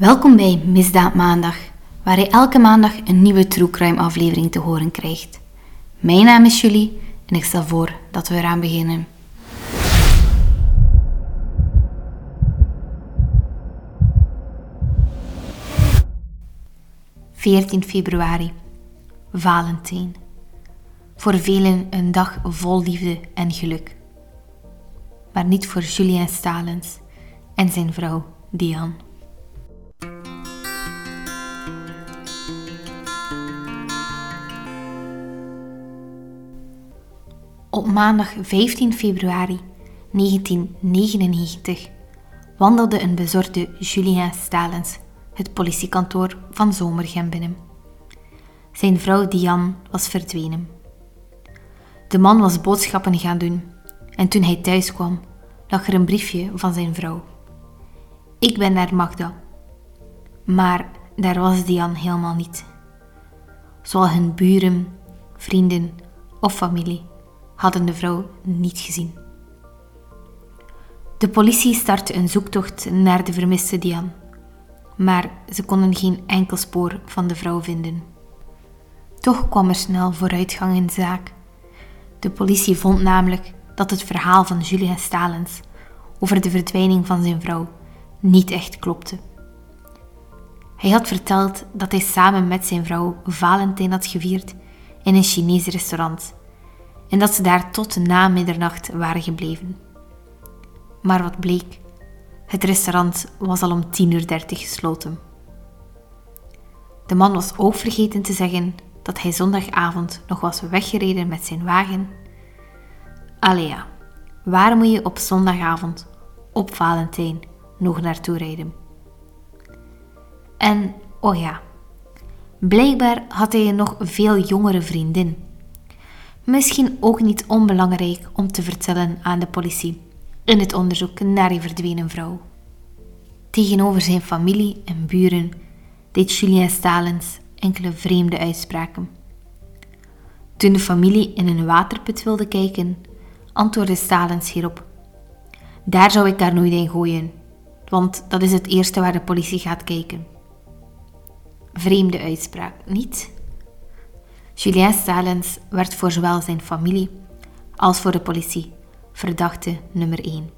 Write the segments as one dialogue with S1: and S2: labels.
S1: Welkom bij Misdaad Maandag, waar je elke maandag een nieuwe True Crime aflevering te horen krijgt. Mijn naam is Julie en ik stel voor dat we eraan beginnen. ...14 februari, Valentijn. Voor velen een dag vol liefde en geluk. Maar niet voor Julien Stalens en zijn vrouw Diane. Op maandag 15 februari 1999 wandelde een bezorgde Julien Stalens het politiekantoor van Zomergem binnen. Zijn vrouw Diane was verdwenen. De man was boodschappen gaan doen en toen hij thuis kwam, lag er een briefje van zijn vrouw. Ik ben naar Magda. Maar daar was Diane helemaal niet. Zowel hun buren, vrienden of familie hadden de vrouw niet gezien. De politie startte een zoektocht naar de vermiste Diane, maar ze konden geen enkel spoor van de vrouw vinden. Toch kwam er snel vooruitgang in de zaak. De politie vond namelijk dat het verhaal van Julien Stalens over de verdwijning van zijn vrouw niet echt klopte. Hij had verteld dat hij samen met zijn vrouw Valentijn had gevierd in een Chinees restaurant en dat ze daar tot na middernacht waren gebleven. Maar wat bleek? Het restaurant was al om 10.30 uur gesloten. De man was ook vergeten te zeggen dat hij zondagavond nog was weggereden met zijn wagen. Allee waar moet je op zondagavond, op Valentijn, nog naartoe rijden? En, oh ja, blijkbaar had hij een nog veel jongere vriendin Misschien ook niet onbelangrijk om te vertellen aan de politie in het onderzoek naar die verdwenen vrouw. Tegenover zijn familie en buren deed Julien Stalens enkele vreemde uitspraken. Toen de familie in een waterput wilde kijken, antwoordde Stalens hierop: Daar zou ik daar nooit in gooien, want dat is het eerste waar de politie gaat kijken. Vreemde uitspraak, niet? Julien Stalens werd voor zowel zijn familie als voor de politie verdachte nummer 1.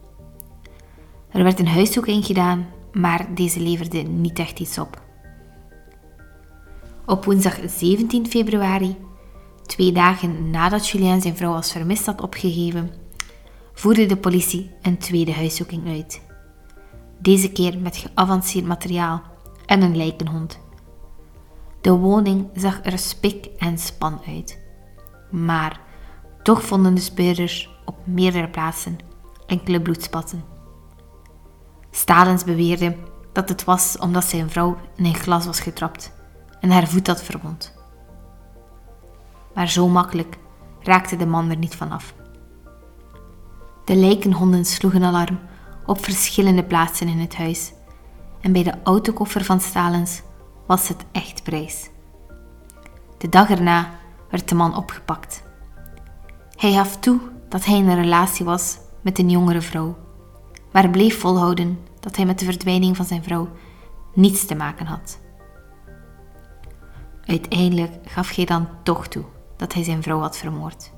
S1: Er werd een huiszoeking gedaan, maar deze leverde niet echt iets op. Op woensdag 17 februari, twee dagen nadat Julien zijn vrouw als vermist had opgegeven, voerde de politie een tweede huiszoeking uit. Deze keer met geavanceerd materiaal en een lijkenhond. De woning zag er spik en span uit. Maar toch vonden de speurders op meerdere plaatsen enkele bloedspatten. Stalens beweerde dat het was omdat zijn vrouw in een glas was getrapt en haar voet had verwond. Maar zo makkelijk raakte de man er niet vanaf. De lijkenhonden sloegen alarm op verschillende plaatsen in het huis en bij de autokoffer van Stalens was het echt prijs. De dag erna werd de man opgepakt. Hij gaf toe dat hij in een relatie was met een jongere vrouw, maar bleef volhouden dat hij met de verdwijning van zijn vrouw niets te maken had. Uiteindelijk gaf hij dan toch toe dat hij zijn vrouw had vermoord.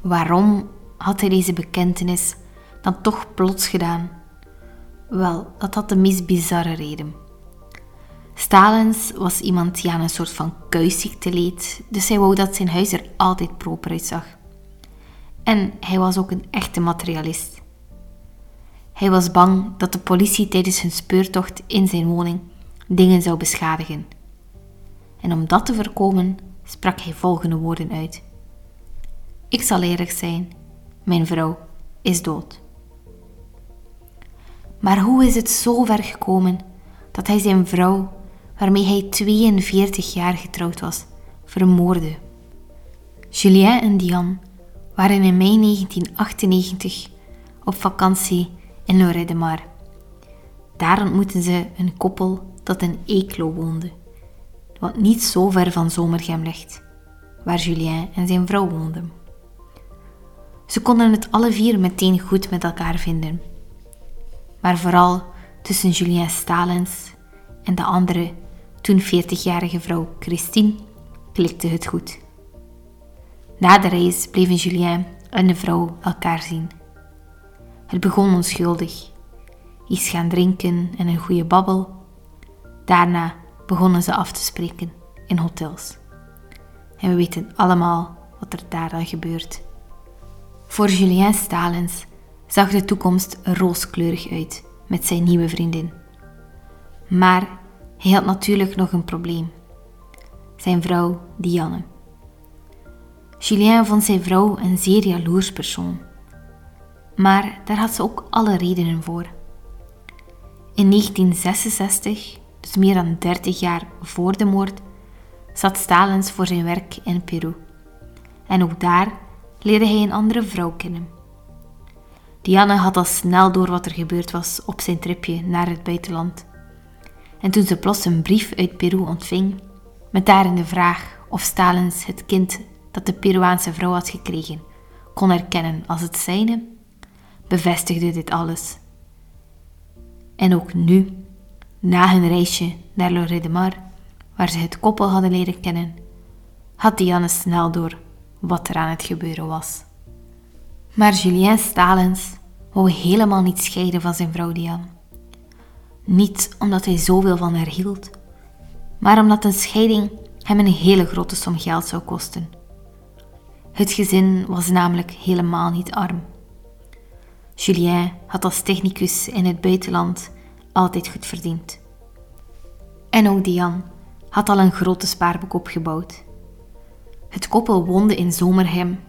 S1: Waarom had hij deze bekentenis dan toch plots gedaan? Wel, dat had de meest bizarre reden. Stalens was iemand die aan een soort van kuisziekte leed, dus hij wou dat zijn huis er altijd proper uitzag. En hij was ook een echte materialist. Hij was bang dat de politie tijdens hun speurtocht in zijn woning dingen zou beschadigen. En om dat te voorkomen, sprak hij volgende woorden uit: Ik zal eerlijk zijn, mijn vrouw is dood. Maar hoe is het zo ver gekomen dat hij zijn vrouw waarmee hij 42 jaar getrouwd was, vermoordde. Julien en Diane waren in mei 1998 op vakantie in Lorette de Mar. Daar ontmoetten ze een koppel dat in Eeklo woonde, wat niet zo ver van Zomergem ligt, waar Julien en zijn vrouw woonden. Ze konden het alle vier meteen goed met elkaar vinden. Maar vooral tussen Julien Stalens en de andere, toen 40-jarige vrouw Christine, klikte het goed. Na de reis bleven Julien en de vrouw elkaar zien. Het begon onschuldig. Iets gaan drinken en een goede babbel. Daarna begonnen ze af te spreken in hotels. En we weten allemaal wat er daar dan gebeurt. Voor Julien Stalens zag de toekomst rooskleurig uit met zijn nieuwe vriendin. Maar hij had natuurlijk nog een probleem. Zijn vrouw Diane. Julien vond zijn vrouw een zeer jaloers persoon. Maar daar had ze ook alle redenen voor. In 1966, dus meer dan 30 jaar voor de moord, zat Stalins voor zijn werk in Peru. En ook daar leerde hij een andere vrouw kennen. Diane had al snel door wat er gebeurd was op zijn tripje naar het buitenland. En toen ze plots een brief uit Peru ontving, met daarin de vraag of Stalins het kind dat de Peruaanse vrouw had gekregen kon herkennen als het zijne, bevestigde dit alles. En ook nu, na hun reisje naar Lorette de Mar, waar ze het koppel hadden leren kennen, had Diane snel door wat er aan het gebeuren was. Maar Julien Stalens wou helemaal niet scheiden van zijn vrouw Diane. Niet omdat hij zoveel van haar hield, maar omdat een scheiding hem een hele grote som geld zou kosten. Het gezin was namelijk helemaal niet arm. Julien had als technicus in het buitenland altijd goed verdiend. En ook Diane had al een grote spaarboek opgebouwd. Het koppel woonde in Zomerhem,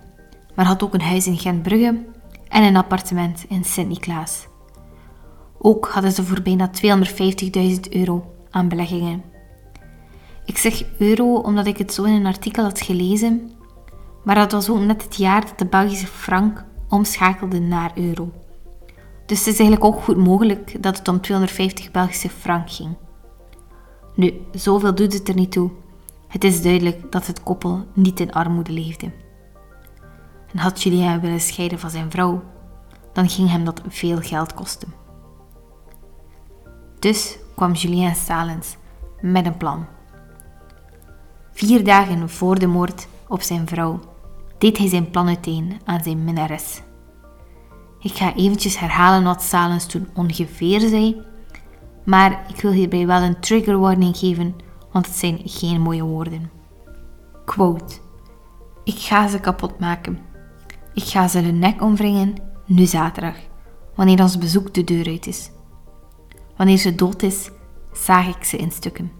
S1: maar had ook een huis in Gentbrugge en een appartement in Sint-Niklaas. Ook hadden ze voor bijna 250.000 euro aan beleggingen. Ik zeg euro omdat ik het zo in een artikel had gelezen, maar dat was ook net het jaar dat de Belgische frank omschakelde naar euro. Dus het is eigenlijk ook goed mogelijk dat het om 250 Belgische frank ging. Nu, zoveel doet het er niet toe. Het is duidelijk dat het koppel niet in armoede leefde. En had Julien willen scheiden van zijn vrouw, dan ging hem dat veel geld kosten. Dus kwam Julien Salens met een plan. Vier dagen voor de moord op zijn vrouw deed hij zijn plan uiteen aan zijn minnares. Ik ga eventjes herhalen wat Salens toen ongeveer zei, maar ik wil hierbij wel een trigger warning geven, want het zijn geen mooie woorden. Quote: Ik ga ze kapot maken. Ik ga ze de nek omwringen, nu zaterdag, wanneer ons bezoek de deur uit is. Wanneer ze dood is, zaag ik ze in stukken.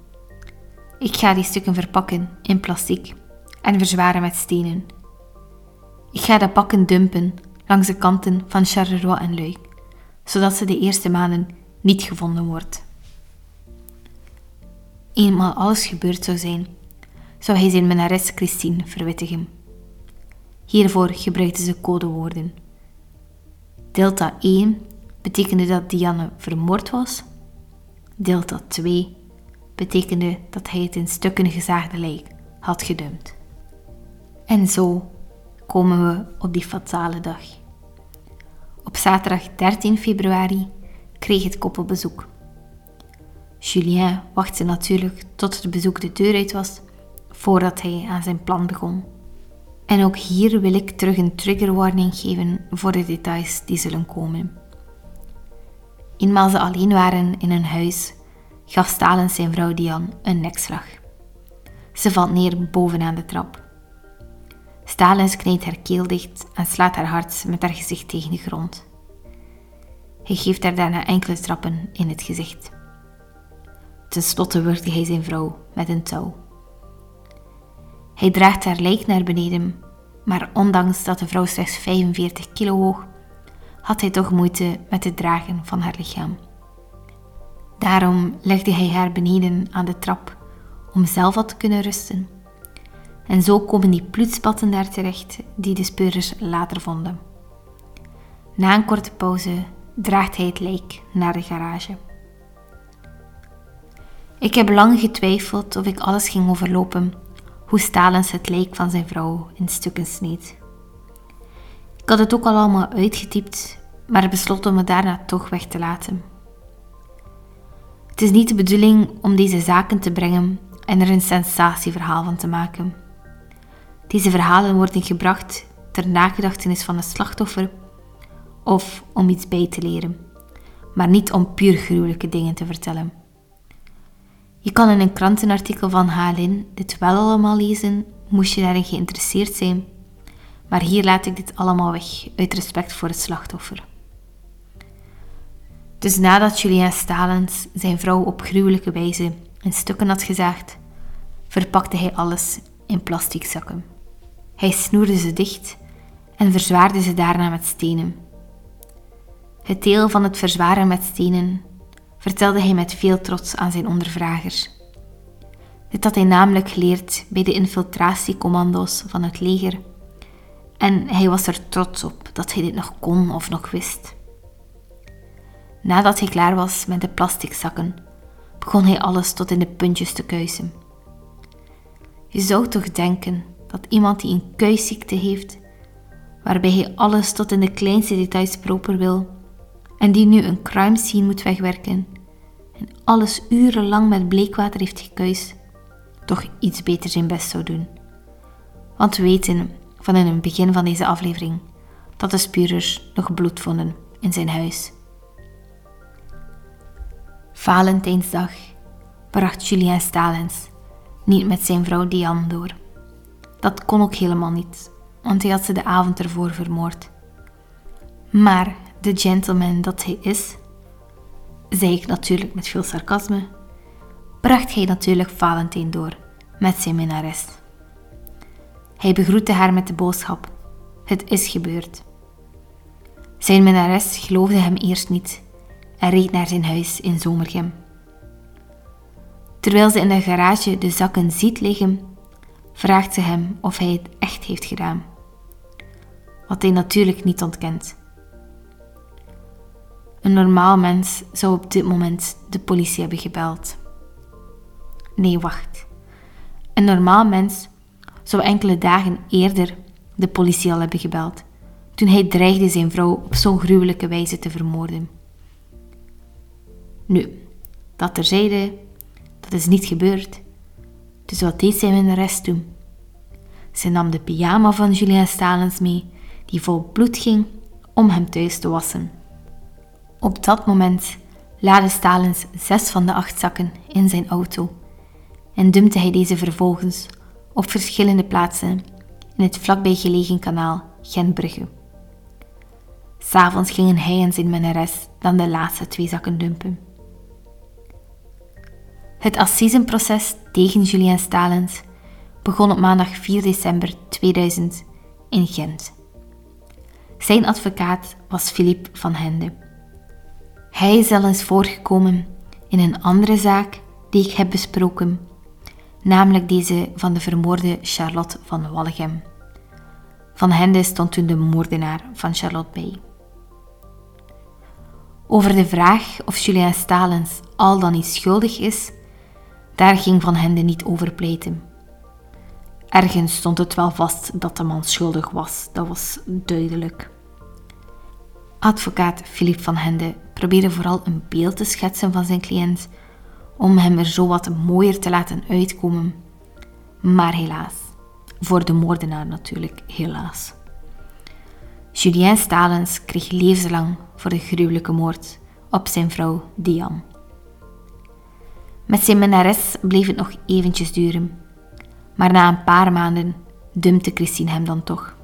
S1: Ik ga die stukken verpakken in plastic en verzwaren met stenen. Ik ga de pakken dumpen langs de kanten van Charleroi en Luik, zodat ze de eerste maanden niet gevonden wordt. Eenmaal alles gebeurd zou zijn, zou hij zijn minnares Christine verwittigen. Hiervoor gebruikte ze codewoorden. Delta 1 betekende dat Diane vermoord was. Delta 2 betekende dat hij het in stukken gezaagde lijk had gedumpt. En zo komen we op die fatale dag. Op zaterdag 13 februari kreeg het koppel bezoek. Julien wachtte natuurlijk tot het bezoek de deur uit was voordat hij aan zijn plan begon. En ook hier wil ik terug een triggerwarning geven voor de details die zullen komen. Eenmaal ze alleen waren in hun huis, gaf Stalin zijn vrouw Diane een nekslag. Ze valt neer bovenaan de trap. Stalin knijpt haar keel dicht en slaat haar hart met haar gezicht tegen de grond. Hij geeft haar daarna enkele trappen in het gezicht. Ten slotte wurgde hij zijn vrouw met een touw. Hij draagt haar lijk naar beneden, maar ondanks dat de vrouw slechts 45 kilo woog, had hij toch moeite met het dragen van haar lichaam. Daarom legde hij haar beneden aan de trap om zelf wat te kunnen rusten. En zo komen die bloedspatten daar terecht die de speurders later vonden. Na een korte pauze draagt hij het lijk naar de garage. Ik heb lang getwijfeld of ik alles ging overlopen, hoe Stalens het lijk van zijn vrouw in stukken sneed. Ik had het ook al allemaal uitgetypt, maar besloot om het daarna toch weg te laten. Het is niet de bedoeling om deze zaken te brengen en er een sensatieverhaal van te maken. Deze verhalen worden gebracht ter nagedachtenis van het slachtoffer of om iets bij te leren, maar niet om puur gruwelijke dingen te vertellen. Je kan in een krantenartikel van HLN dit wel allemaal lezen, moest je daarin geïnteresseerd zijn, maar hier laat ik dit allemaal weg uit respect voor het slachtoffer. Dus nadat Julien Stalens zijn vrouw op gruwelijke wijze in stukken had gezaagd, verpakte hij alles in plastic zakken. Hij snoerde ze dicht en verzwaarde ze daarna met stenen. Het deel van het verzwaren met stenen vertelde hij met veel trots aan zijn ondervragers. Dit had hij namelijk geleerd bij de infiltratiecommando's van het leger en hij was er trots op dat hij dit nog kon of nog wist. Nadat hij klaar was met de plastic zakken, begon hij alles tot in de puntjes te kuisen. Je zou toch denken dat iemand die een kuisziekte heeft, waarbij hij alles tot in de kleinste details proper wil, en die nu een crime scene moet wegwerken en alles urenlang met bleekwater heeft gekuist, toch iets beter zijn best zou doen. Want we weten van in het begin van deze aflevering dat de spurers nog bloed vonden in zijn huis. Valentijnsdag bracht Julien Stalens niet met zijn vrouw Diane door. Dat kon ook helemaal niet, want hij had ze de avond ervoor vermoord. Maar de gentleman dat hij is, zei ik natuurlijk met veel sarcasme, bracht hij natuurlijk Valentijn door met zijn minnares. Hij begroette haar met de boodschap: Het is gebeurd. Zijn minnares geloofde hem eerst niet en reed naar zijn huis in Zomergem. Terwijl ze in de garage de zakken ziet liggen, vraagt ze hem of hij het echt heeft gedaan. Wat hij natuurlijk niet ontkent. Een normaal mens zou op dit moment de politie hebben gebeld. Nee, wacht. Een normaal mens zou enkele dagen eerder de politie al hebben gebeld, toen hij dreigde zijn vrouw op zo'n gruwelijke wijze te vermoorden. Nu, dat terzijde, dat is niet gebeurd. Dus wat deed zij met de rest toen? Ze nam de pyjama van Julien Stalens mee, die vol bloed ging, om hem thuis te wassen. Op dat moment laadde Stalens zes van de acht zakken in zijn auto en dumpte hij deze vervolgens op verschillende plaatsen in het vlakbij gelegen kanaal Gentbrugge. S'avonds gingen hij en zijn minnares dan de laatste twee zakken dumpen. Het assisenproces tegen Julien Stalens begon op maandag 4 december 2000 in Gent. Zijn advocaat was Philippe van Hende. Hij is al eens voorgekomen in een andere zaak die ik heb besproken, namelijk deze van de vermoorde Charlotte van Wallegem. Van Hende stond toen de moordenaar van Charlotte bij. Over de vraag of Julien Stalens al dan niet schuldig is, daar ging Van Hende niet over pleiten. Ergens stond het wel vast dat de man schuldig was, dat was duidelijk. Advocaat Philippe van Hende probeerde vooral een beeld te schetsen van zijn cliënt, om hem er zo wat mooier te laten uitkomen. Maar helaas, voor de moordenaar natuurlijk, helaas. Julien Stalens kreeg levenslang voor de gruwelijke moord op zijn vrouw Diane. Met zijn minnares bleef het nog eventjes duren, maar na een paar maanden dumpte Christine hem dan toch.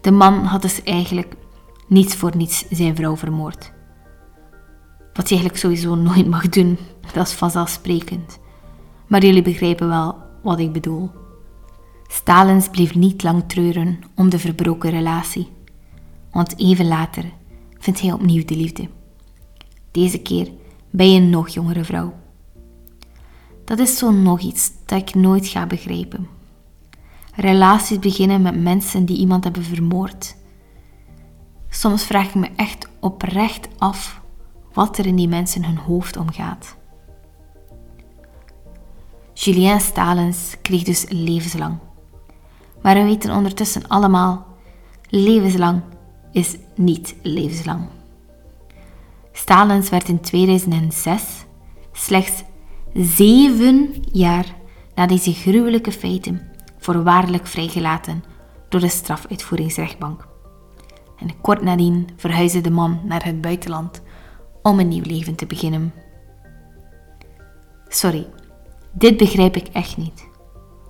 S1: De man had dus eigenlijk niets voor niets zijn vrouw vermoord. Wat hij eigenlijk sowieso nooit mag doen, dat is vanzelfsprekend. Maar jullie begrijpen wel wat ik bedoel. Stalins bleef niet lang treuren om de verbroken relatie, want even later vindt hij opnieuw de liefde. Deze keer bij een nog jongere vrouw. Dat is zo nog iets dat ik nooit ga begrijpen. Relaties beginnen met mensen die iemand hebben vermoord. Soms vraag ik me echt oprecht af wat er in die mensen hun hoofd omgaat. Julien Stalens kreeg dus levenslang. Maar we weten ondertussen allemaal, levenslang is niet levenslang. Stalens werd in 2006 Slechts zeven jaar na deze gruwelijke feiten voorwaardelijk vrijgelaten door de strafuitvoeringsrechtbank. En kort nadien verhuisde de man naar het buitenland om een nieuw leven te beginnen. Sorry, dit begrijp ik echt niet.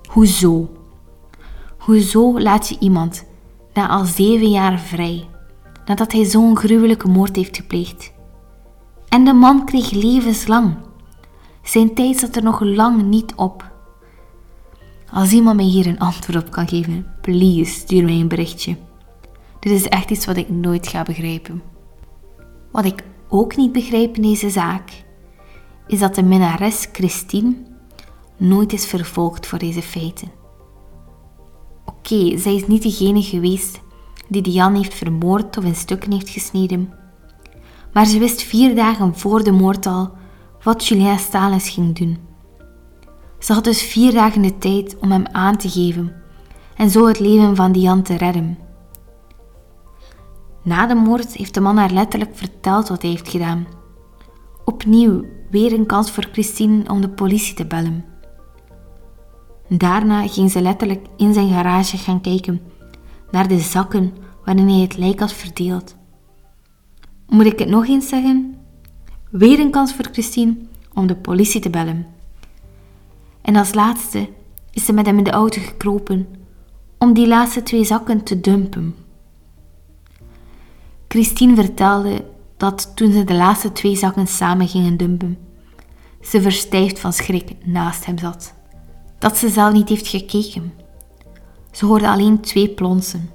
S1: Hoezo? Hoezo laat je iemand na al zeven jaar vrij, nadat hij zo'n gruwelijke moord heeft gepleegd? En de man kreeg levenslang. Zijn tijd zat er nog lang niet op. Als iemand mij hier een antwoord op kan geven, please stuur mij een berichtje. Dit is echt iets wat ik nooit ga begrijpen. Wat ik ook niet begrijp in deze zaak, is dat de minnares Christine nooit is vervolgd voor deze feiten. Oké, zij is niet degene geweest die Diane heeft vermoord of in stukken heeft gesneden, maar ze wist vier dagen voor de moord al wat Julien Stalens ging doen. Ze had dus vier dagen de tijd om hem aan te geven en zo het leven van Diane te redden. Na de moord heeft de man haar letterlijk verteld wat hij heeft gedaan. Opnieuw weer een kans voor Christine om de politie te bellen. Daarna ging ze letterlijk in zijn garage gaan kijken naar de zakken waarin hij het lijk had verdeeld. Moet ik het nog eens zeggen? Weer een kans voor Christine om de politie te bellen. En als laatste is ze met hem in de auto gekropen om die laatste twee zakken te dumpen. Christine vertelde dat toen ze de laatste twee zakken samen gingen dumpen, ze verstijfd van schrik naast hem zat. Dat ze zelf niet heeft gekeken. Ze hoorde alleen twee plonsen.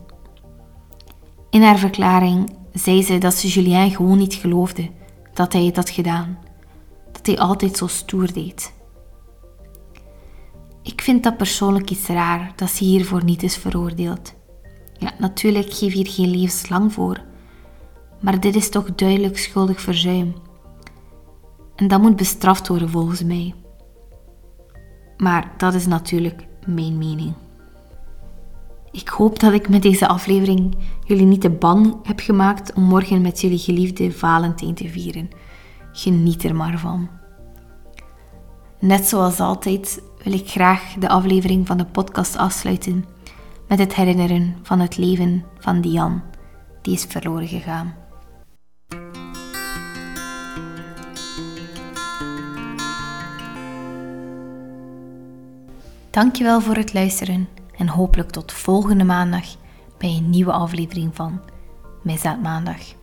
S1: In haar verklaring zei ze dat ze Julien gewoon niet geloofde dat hij het had gedaan, dat hij altijd zo stoer deed. Ik vind dat persoonlijk iets raar dat ze hiervoor niet is veroordeeld. Ja, natuurlijk geef hier geen levenslang voor, maar dit is toch duidelijk schuldig verzuim. En dat moet bestraft worden volgens mij. Maar dat is natuurlijk mijn mening. Ik hoop dat ik met deze aflevering jullie niet te bang heb gemaakt om morgen met jullie geliefde Valentijn te vieren. Geniet er maar van. Net zoals altijd wil ik graag de aflevering van de podcast afsluiten met het herinneren van het leven van Diane, die is verloren gegaan. Dankjewel voor het luisteren en hopelijk tot volgende maandag bij een nieuwe aflevering van Misdaad Maandag.